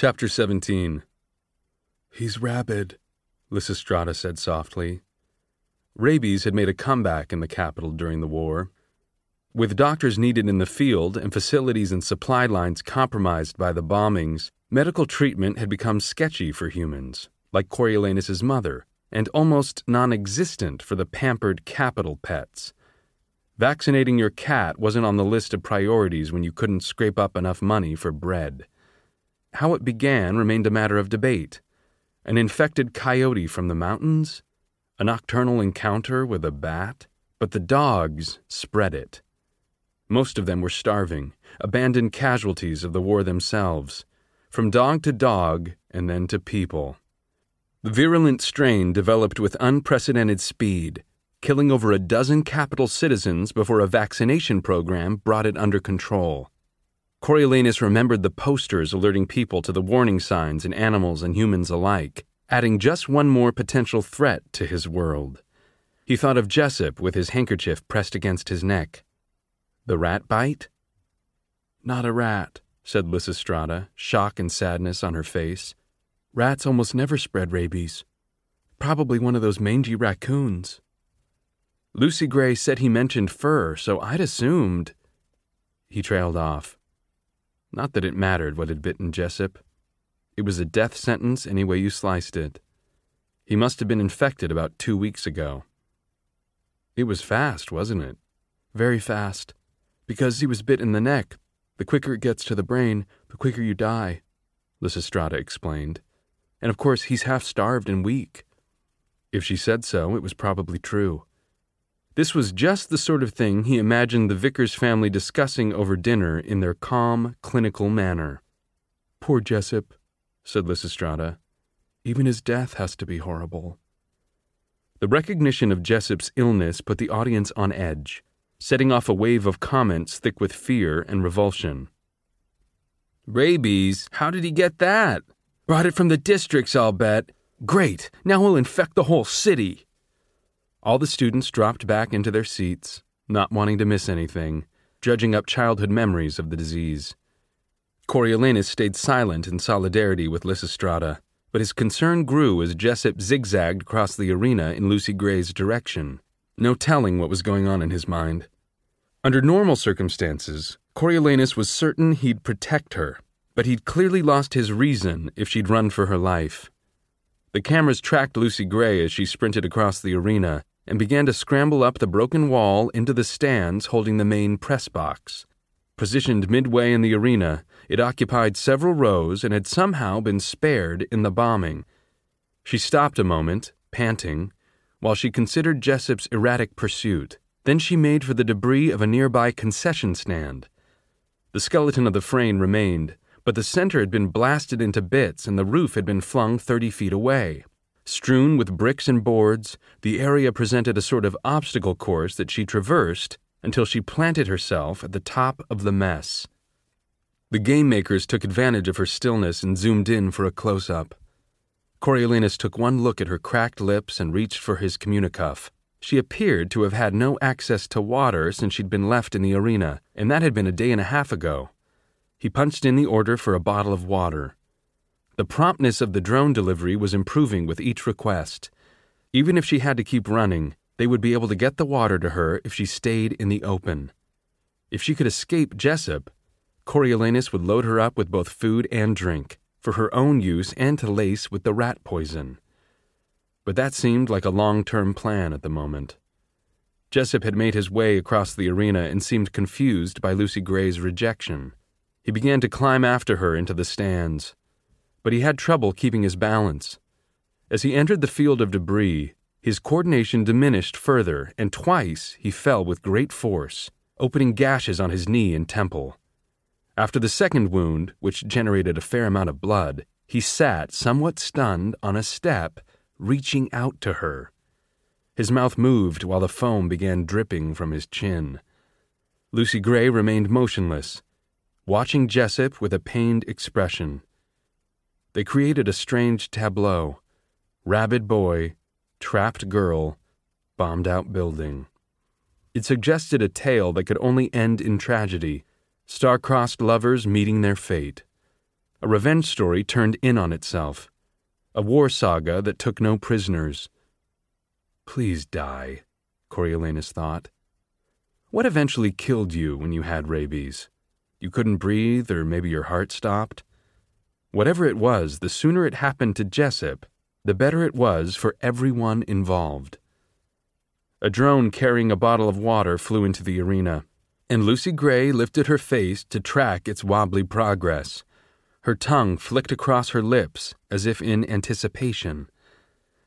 Chapter 17 He's rabid, Lysistrata said softly. Rabies had made a comeback in the Capitol during the war. With doctors needed in the field and facilities and supply lines compromised by the bombings, medical treatment had become sketchy for humans, like Coriolanus's mother, and almost non existent for the pampered Capitol pets. Vaccinating your cat wasn't on the list of priorities when you couldn't scrape up enough money for bread. How it began remained a matter of debate. An infected coyote from the mountains? A nocturnal encounter with a bat? But the dogs spread it. Most of them were starving, abandoned casualties of the war themselves, from dog to dog and then to people. The virulent strain developed with unprecedented speed, killing over a dozen Capitol citizens before a vaccination program brought it under control. Coriolanus remembered the posters alerting people to the warning signs in animals and humans alike, adding just one more potential threat to his world. He thought of Jessup with his handkerchief pressed against his neck. The rat bite? Not a rat, said Lysistrata, shock and sadness on her face. Rats almost never spread rabies. Probably one of those mangy raccoons. Lucy Gray said he mentioned fur, so I'd assumed. He trailed off. Not that it mattered what had bitten Jessup. It was a death sentence any way you sliced it. He must have been infected about two weeks ago. It was fast, wasn't it? Very fast. Because he was bit in the neck. The quicker it gets to the brain, the quicker you die, Lysistrata explained. And of course, he's half starved and weak. If she said so, it was probably true. This was just the sort of thing he imagined the Vickers family discussing over dinner in their calm, clinical manner. Poor Jessup, said Lysistrata. Even his death has to be horrible. The recognition of Jessup's illness put the audience on edge, setting off a wave of comments thick with fear and revulsion. Rabies? How did he get that? Brought it from the districts, I'll bet. Great, now he'll infect the whole city. All the students dropped back into their seats, not wanting to miss anything, dredging up childhood memories of the disease. Coriolanus stayed silent in solidarity with Lysistrata, but his concern grew as Jessup zigzagged across the arena in Lucy Gray's direction. No telling what was going on in his mind. Under normal circumstances, Coriolanus was certain he'd protect her, but he'd clearly lost his reason if she'd run for her life. The cameras tracked Lucy Gray as she sprinted across the arena and began to scramble up the broken wall into the stands holding the main press box. Positioned midway in the arena, it occupied several rows and had somehow been spared in the bombing. She stopped a moment, panting, while she considered Jessup's erratic pursuit. Then she made for the debris of a nearby concession stand. The skeleton of the frame remained, but the center had been blasted into bits and the roof had been flung 30 feet away. Strewn with bricks and boards, the area presented a sort of obstacle course that she traversed until she planted herself at the top of the mess. The game makers took advantage of her stillness and zoomed in for a close up. Coriolanus took one look at her cracked lips and reached for his communicuff. She appeared to have had no access to water since she'd been left in the arena, and that had been a day and a half ago. He punched in the order for a bottle of water. The promptness of the drone delivery was improving with each request. Even if she had to keep running, they would be able to get the water to her if she stayed in the open. If she could escape Jessup, Coriolanus would load her up with both food and drink, for her own use and to lace with the rat poison. But that seemed like a long term plan at the moment. Jessup had made his way across the arena and seemed confused by Lucy Gray's rejection. He began to climb after her into the stands, but he had trouble keeping his balance. As he entered the field of debris, his coordination diminished further, and twice he fell with great force, opening gashes on his knee and temple. After the second wound, which generated a fair amount of blood, he sat, somewhat stunned, on a step, reaching out to her. His mouth moved while the foam began dripping from his chin. Lucy Gray remained motionless, watching Jessup with a pained expression. They created a strange tableau rabid boy, trapped girl, bombed out building. It suggested a tale that could only end in tragedy star-crossed lovers meeting their fate. A revenge story turned in on itself. A war saga that took no prisoners. Please die, Coriolanus thought. What eventually killed you when you had rabies? You couldn't breathe, or maybe your heart stopped? Whatever it was, the sooner it happened to Jessup, the better it was for everyone involved. A drone carrying a bottle of water flew into the arena, and Lucy Gray lifted her face to track its wobbly progress. Her tongue flicked across her lips as if in anticipation.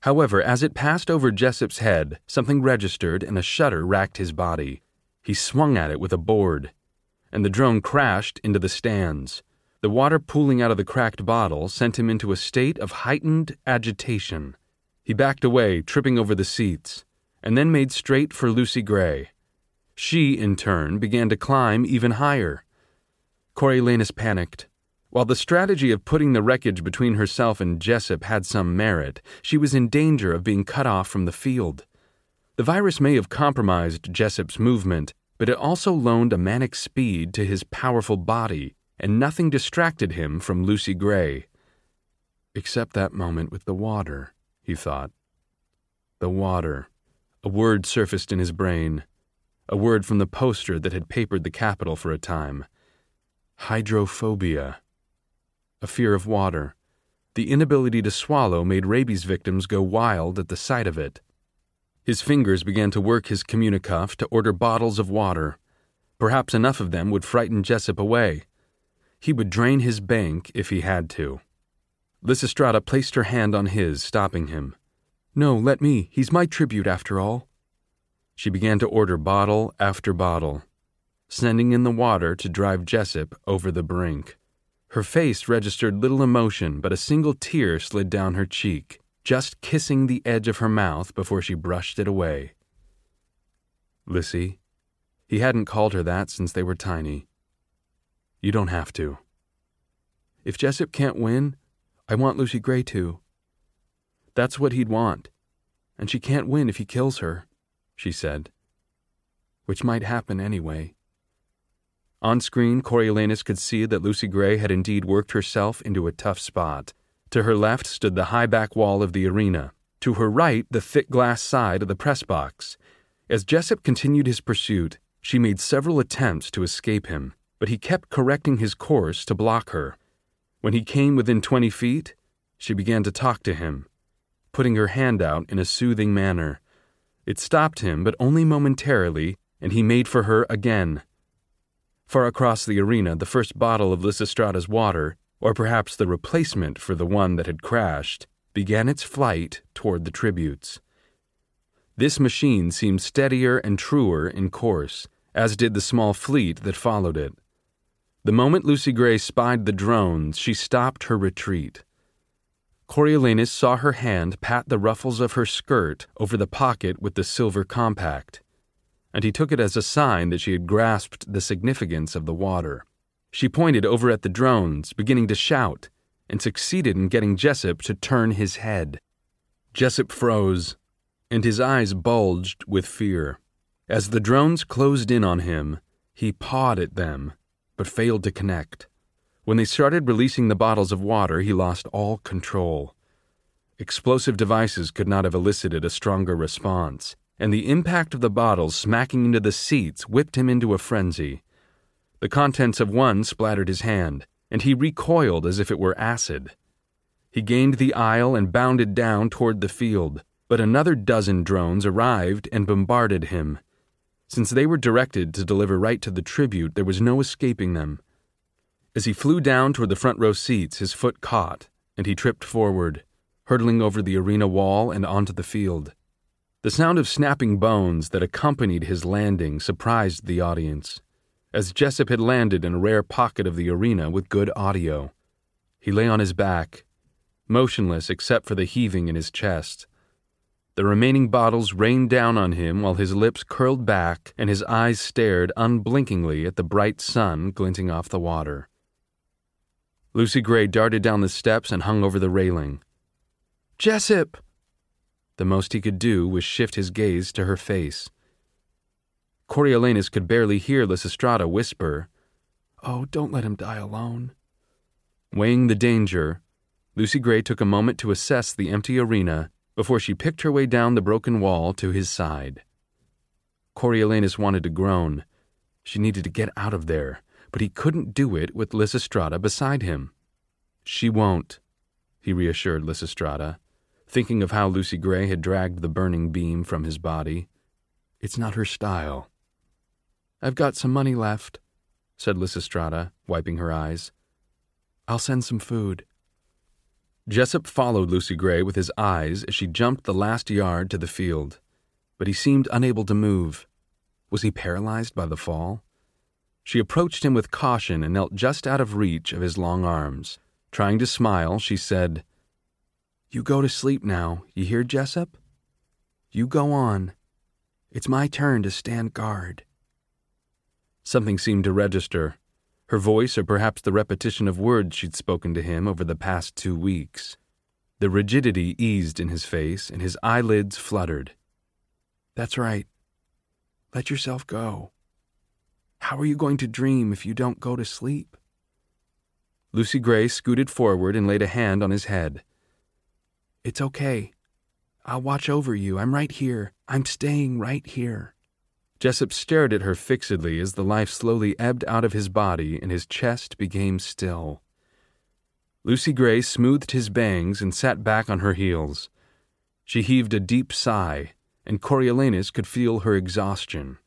However, as it passed over Jessup's head, something registered and a shudder racked his body. He swung at it with a board, and the drone crashed into the stands. The water pooling out of the cracked bottle sent him into a state of heightened agitation. He backed away, tripping over the seats, and then made straight for Lucy Gray. She, in turn, began to climb even higher. Coriolanus panicked. While the strategy of putting the wreckage between herself and Jessup had some merit, she was in danger of being cut off from the field. The virus may have compromised Jessup's movement, but it also loaned a manic speed to his powerful body and nothing distracted him from Lucy Gray. Except that moment with the water, he thought. The water. A word surfaced in his brain. A word from the poster that had papered the Capitol for a time. Hydrophobia. A fear of water. The inability to swallow made rabies victims go wild at the sight of it. His fingers began to work his communicuff to order bottles of water. Perhaps enough of them would frighten Jessup away. He would drain his bank if he had to. Lysistrata placed her hand on his, stopping him. No, let me. He's my tribute, after all. She began to order bottle after bottle, sending in the water to drive Jessup over the brink. Her face registered little emotion, but a single tear slid down her cheek, just kissing the edge of her mouth before she brushed it away. Lissy. He hadn't called her that since they were tiny. You don't have to. If Jessup can't win, I want Lucy Gray to. That's what he'd want. And she can't win if he kills her, she said. Which might happen anyway. On screen, Coriolanus could see that Lucy Gray had indeed worked herself into a tough spot. To her left stood the high back wall of the arena. To her right, the thick glass side of the press box. As Jessup continued his pursuit, she made several attempts to escape him but he kept correcting his course to block her. When he came within 20 feet, she began to talk to him, putting her hand out in a soothing manner. It stopped him, but only momentarily, and he made for her again. Far across the arena, the first bottle of Lysistrata's water, or perhaps the replacement for the one that had crashed, began its flight toward the tributes. This machine seemed steadier and truer in course, as did the small fleet that followed it. The moment Lucy Gray spied the drones, she stopped her retreat. Coriolanus saw her hand pat the ruffles of her skirt over the pocket with the silver compact, and he took it as a sign that she had grasped the significance of the water. She pointed over at the drones, beginning to shout, and succeeded in getting Jessup to turn his head. Jessup froze, and his eyes bulged with fear. As the drones closed in on him, he pawed at them but failed to connect. When they started releasing the bottles of water, he lost all control. Explosive devices could not have elicited a stronger response, and the impact of the bottles smacking into the seats whipped him into a frenzy. The contents of one splattered his hand, and he recoiled as if it were acid. He gained the aisle and bounded down toward the field, but another dozen drones arrived and bombarded him. Since they were directed to deliver right to the tribute, there was no escaping them. As he flew down toward the front row seats, his foot caught, and he tripped forward, hurtling over the arena wall and onto the field. The sound of snapping bones that accompanied his landing surprised the audience, as Jessup had landed in a rare pocket of the arena with good audio. He lay on his back, motionless except for the heaving in his chest. The remaining bottles rained down on him while his lips curled back and his eyes stared unblinkingly at the bright sun glinting off the water. Lucy Gray darted down the steps and hung over the railing. Jessup! The most he could do was shift his gaze to her face. Coriolanus could barely hear Lysistrata whisper, Oh, don't let him die alone. Weighing the danger, Lucy Gray took a moment to assess the empty arena before she picked her way down the broken wall to his side. Coriolanus wanted to groan. She needed to get out of there, but he couldn't do it with Lysistrata beside him. She won't, he reassured Lysistrata, thinking of how Lucy Gray had dragged the burning beam from his body. It's not her style. I've got some money left, said Lysistrata, wiping her eyes. I'll send some food. Jessup followed Lucy Gray with his eyes as she jumped the last yard to the field, but he seemed unable to move. Was he paralyzed by the fall? She approached him with caution and knelt just out of reach of his long arms. Trying to smile, she said, You go to sleep now, you hear, Jessup? You go on. It's my turn to stand guard. Something seemed to register her voice, or perhaps the repetition of words she'd spoken to him over the past two weeks. The rigidity eased in his face, and his eyelids fluttered. That's right. Let yourself go. How are you going to dream if you don't go to sleep? Lucy Gray scooted forward and laid a hand on his head. It's okay. I'll watch over you. I'm right here. I'm staying right here. Jessup stared at her fixedly as the life slowly ebbed out of his body and his chest became still. Lucy Gray smoothed his bangs and sat back on her heels. She heaved a deep sigh, and Coriolanus could feel her exhaustion.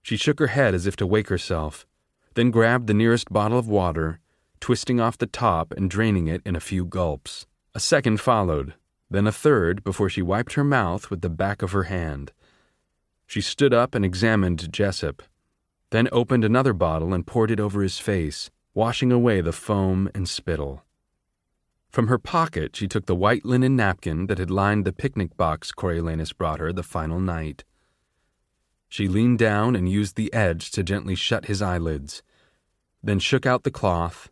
She shook her head as if to wake herself, then grabbed the nearest bottle of water, twisting off the top and draining it in a few gulps. A second followed, then a third before she wiped her mouth with the back of her hand. She stood up and examined Jessup, then opened another bottle and poured it over his face, washing away the foam and spittle. From her pocket, she took the white linen napkin that had lined the picnic box Coriolanus brought her the final night. She leaned down and used the edge to gently shut his eyelids, then shook out the cloth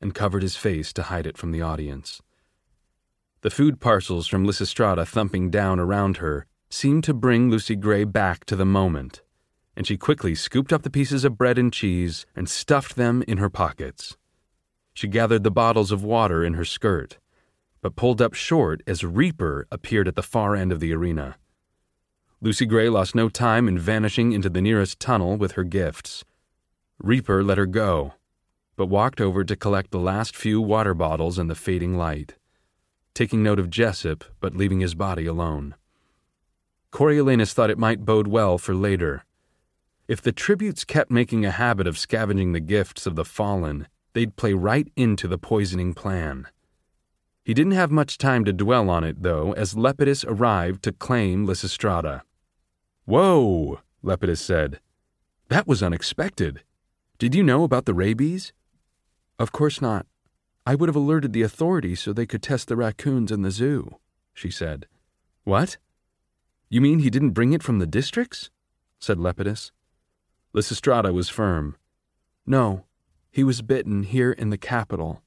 and covered his face to hide it from the audience. The food parcels from Lysistrata thumping down around her seemed to bring Lucy Gray back to the moment, and she quickly scooped up the pieces of bread and cheese and stuffed them in her pockets. She gathered the bottles of water in her skirt, but pulled up short as Reaper appeared at the far end of the arena. Lucy Gray lost no time in vanishing into the nearest tunnel with her gifts. Reaper let her go, but walked over to collect the last few water bottles in the fading light, taking note of Jessup but leaving his body alone. Coriolanus thought it might bode well for later. If the tributes kept making a habit of scavenging the gifts of the fallen, they'd play right into the poisoning plan. He didn't have much time to dwell on it, though, as Lepidus arrived to claim Lysistrata. Whoa, Lepidus said. That was unexpected. Did you know about the rabies? Of course not. I would have alerted the authorities so they could test the raccoons in the zoo, she said. What? You mean he didn't bring it from the districts? said Lepidus. Lysistrata was firm. No, he was bitten here in the Capitol.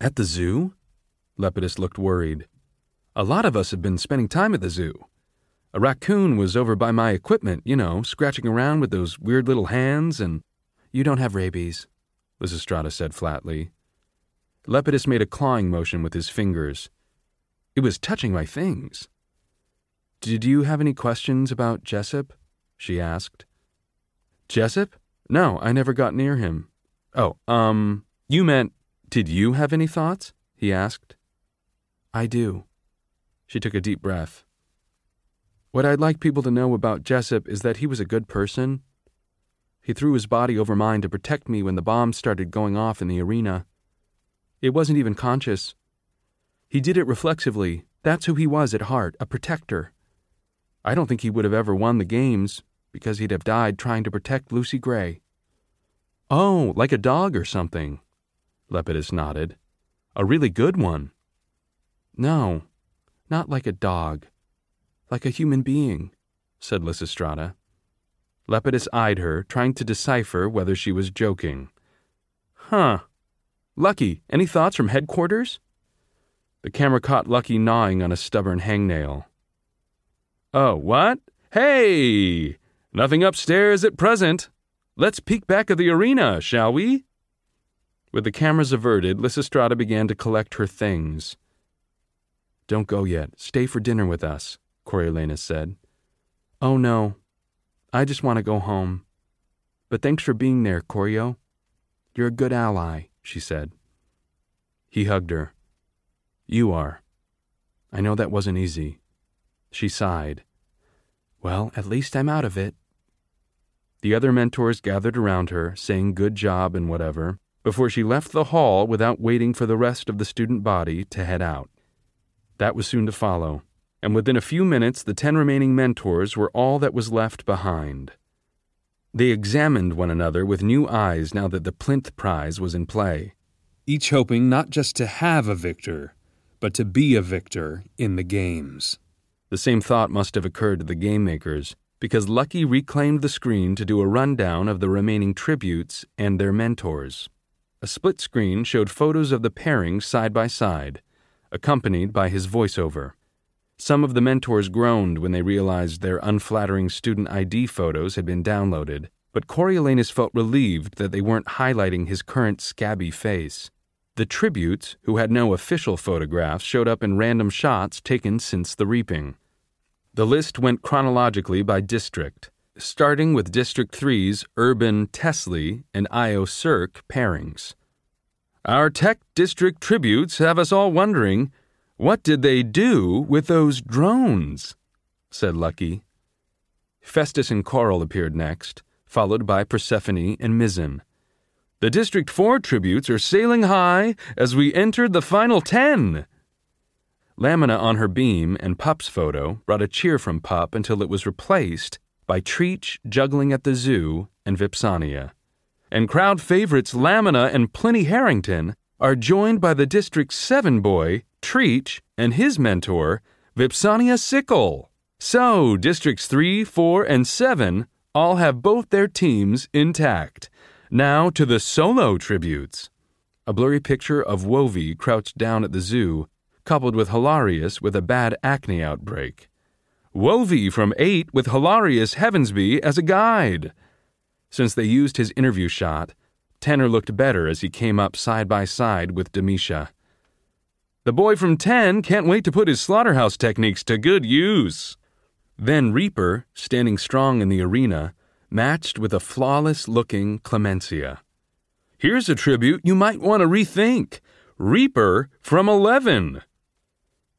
At the zoo? Lepidus looked worried. A lot of us have been spending time at the zoo. A raccoon was over by my equipment, you know, scratching around with those weird little hands, and. You don't have rabies, Lysistrata said flatly. Lepidus made a clawing motion with his fingers. It was touching my things. Did you have any questions about Jessup? she asked. Jessup? No, I never got near him. Oh, um, you meant, did you have any thoughts? he asked. I do. She took a deep breath. What I'd like people to know about Jessup is that he was a good person. He threw his body over mine to protect me when the bombs started going off in the arena. It wasn't even conscious. He did it reflexively. That's who he was at heart, a protector. I don't think he would have ever won the games because he'd have died trying to protect Lucy Gray. Oh, like a dog or something, Lepidus nodded. A really good one. No, not like a dog. Like a human being, said Lysistrata. Lepidus eyed her, trying to decipher whether she was joking. Huh. Lucky, any thoughts from headquarters? The camera caught Lucky gnawing on a stubborn hangnail. Oh, what? Hey! Nothing upstairs at present. Let's peek back at the arena, shall we? With the cameras averted, Lysistrata began to collect her things. Don't go yet. Stay for dinner with us, Coriolanus said. Oh, no. I just want to go home. But thanks for being there, Corio. You're a good ally, she said. He hugged her. You are. I know that wasn't easy. She sighed. Well, at least I'm out of it. The other mentors gathered around her, saying good job and whatever, before she left the hall without waiting for the rest of the student body to head out. That was soon to follow, and within a few minutes the ten remaining mentors were all that was left behind. They examined one another with new eyes now that the plinth prize was in play, each hoping not just to have a victor, but to be a victor in the games. The same thought must have occurred to the game makers, because Lucky reclaimed the screen to do a rundown of the remaining tributes and their mentors. A split screen showed photos of the pairings side by side, accompanied by his voiceover. Some of the mentors groaned when they realized their unflattering student ID photos had been downloaded, but Coriolanus felt relieved that they weren't highlighting his current scabby face. The tributes, who had no official photographs, showed up in random shots taken since the reaping. The list went chronologically by district starting with District 3's Urban Teslee and Io Circ pairings. Our Tech District tributes have us all wondering what did they do with those drones? said Lucky. Festus and Coral appeared next, followed by Persephone and Mizzen. The District 4 tributes are sailing high as we entered the final ten. Lamina on her beam and Pup's photo brought a cheer from Pup until it was replaced by Treech juggling at the zoo and Vipsania. And crowd favorites Lamina and Pliny Harrington are joined by the District 7 boy, Treech, and his mentor, Vipsania Sickle. So, Districts 3, 4, and 7 all have both their teams intact. Now to the solo tributes. A blurry picture of Wovey crouched down at the zoo, coupled with Hilarius with a bad acne outbreak. Wovey from 8 with Hilarius Heavensbee as a guide. Since they used his interview shot, Tanner looked better as he came up side by side with Domitia. The boy from 10 can't wait to put his slaughterhouse techniques to good use. Then Reaper, standing strong in the arena, matched with a flawless looking Clemensia. Here's a tribute you might want to rethink Reaper from 11.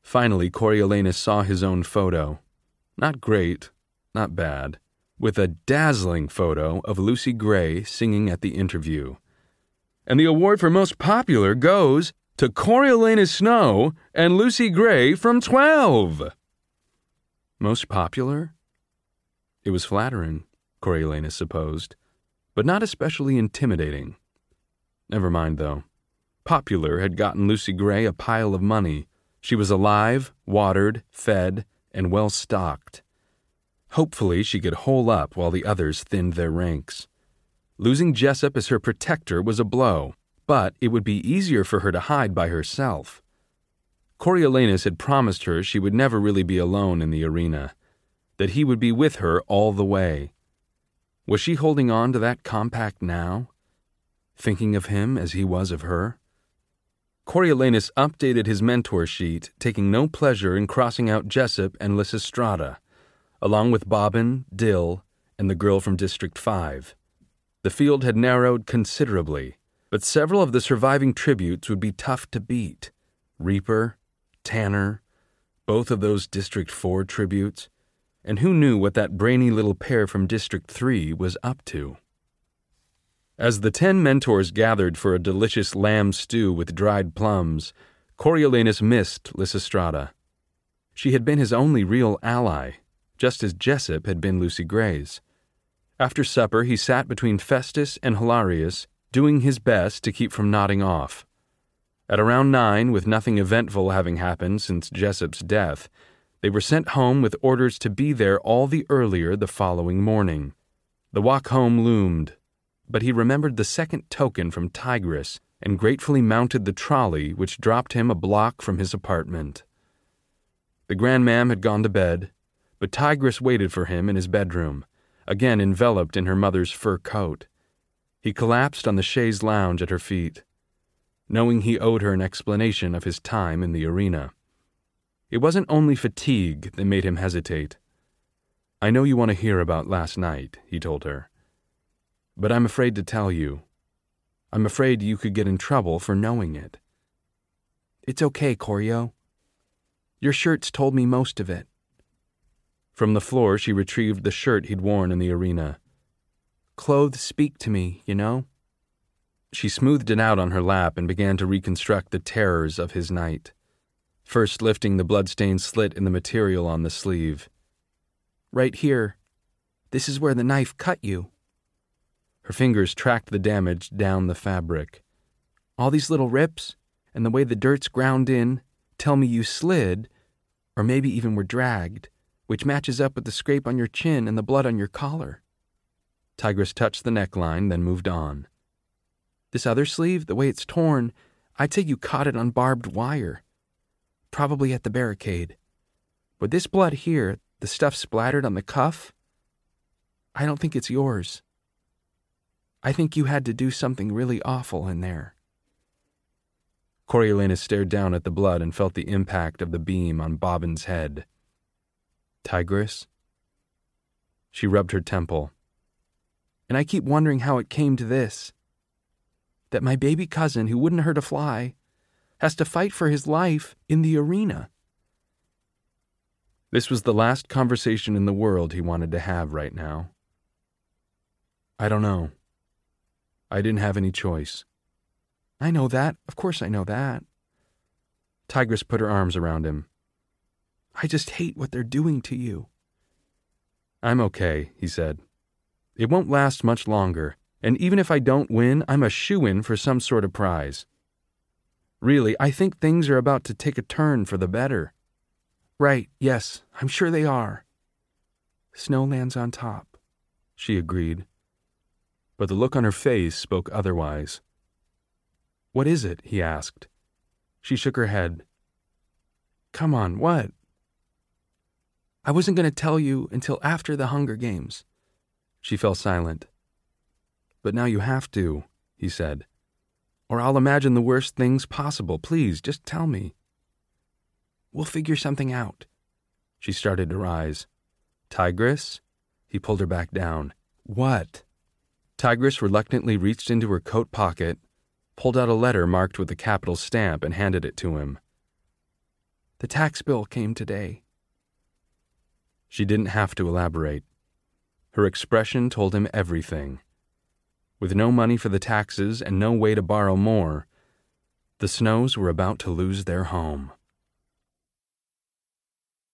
Finally, Coriolanus saw his own photo. Not great, not bad, with a dazzling photo of Lucy Gray singing at the interview. And the award for most popular goes to Coriolanus Snow and Lucy Gray from 12. Most popular? It was flattering, Coriolanus supposed, but not especially intimidating. Never mind, though. Popular had gotten Lucy Gray a pile of money. She was alive, watered, fed, and well stocked. Hopefully, she could hole up while the others thinned their ranks. Losing Jessup as her protector was a blow, but it would be easier for her to hide by herself. Coriolanus had promised her she would never really be alone in the arena, that he would be with her all the way. Was she holding on to that compact now? Thinking of him as he was of her? Coriolanus updated his mentor sheet, taking no pleasure in crossing out Jessup and Lysistrata, along with Bobbin, Dill, and the girl from District 5. The field had narrowed considerably, but several of the surviving tributes would be tough to beat. Reaper, Tanner, both of those District 4 tributes, and who knew what that brainy little pair from District 3 was up to? As the ten mentors gathered for a delicious lamb stew with dried plums, Coriolanus missed Lysistrata. She had been his only real ally, just as Jessup had been Lucy Gray's. After supper, he sat between Festus and Hilarius, doing his best to keep from nodding off. At around nine, with nothing eventful having happened since Jessup's death, they were sent home with orders to be there all the earlier the following morning. The walk home loomed, but he remembered the second token from Tigris and gratefully mounted the trolley which dropped him a block from his apartment. The grandmam had gone to bed, but Tigris waited for him in his bedroom, again enveloped in her mother's fur coat. He collapsed on the chaise lounge at her feet. knowing he owed her an explanation of his time in the arena. It wasn't only fatigue that made him hesitate. I know you want to hear about last night, he told her. But I'm afraid to tell you. I'm afraid you could get in trouble for knowing it. It's okay, Corio. Your shirt's told me most of it. From the floor, she retrieved the shirt he'd worn in the arena. Clothes speak to me, you know? She smoothed it out on her lap and began to reconstruct the terrors of his night, first lifting the blood-stained slit in the material on the sleeve. Right here. This is where the knife cut you. Her fingers tracked the damage down the fabric. All these little rips, and the way the dirt's ground in, tell me you slid, or maybe even were dragged, which matches up with the scrape on your chin and the blood on your collar. Tigris touched the neckline, then moved on. This other sleeve, the way it's torn, I'd say you caught it on barbed wire. Probably at the barricade. But this blood here, the stuff splattered on the cuff, I don't think it's yours. I think you had to do something really awful in there. Coriolanus stared down at the blood and felt the impact of the beam on Bobbin's head. Tigris? She rubbed her temple. And I keep wondering how it came to this. That my baby cousin, who wouldn't hurt a fly, has to fight for his life in the arena. This was the last conversation in the world he wanted to have right now. I don't know. I didn't have any choice. I know that. Of course I know that. Tigris put her arms around him. I just hate what they're doing to you. I'm okay, he said. It won't last much longer, and even if I don't win, I'm a shoe in for some sort of prize. Really, I think things are about to take a turn for the better. Right, yes, I'm sure they are. Snow lands on top, she agreed. But the look on her face spoke otherwise. What is it? he asked. She shook her head. Come on, what? I wasn't going to tell you until after the Hunger Games. She fell silent. But now you have to, he said. Or I'll imagine the worst things possible. Please, just tell me. We'll figure something out. She started to rise. Tigris? He pulled her back down. What? Tigris reluctantly reached into her coat pocket, pulled out a letter marked with the Capitol stamp, and handed it to him. The tax bill came today. She didn't have to elaborate. Her expression told him everything. With no money for the taxes and no way to borrow more, the Snows were about to lose their home.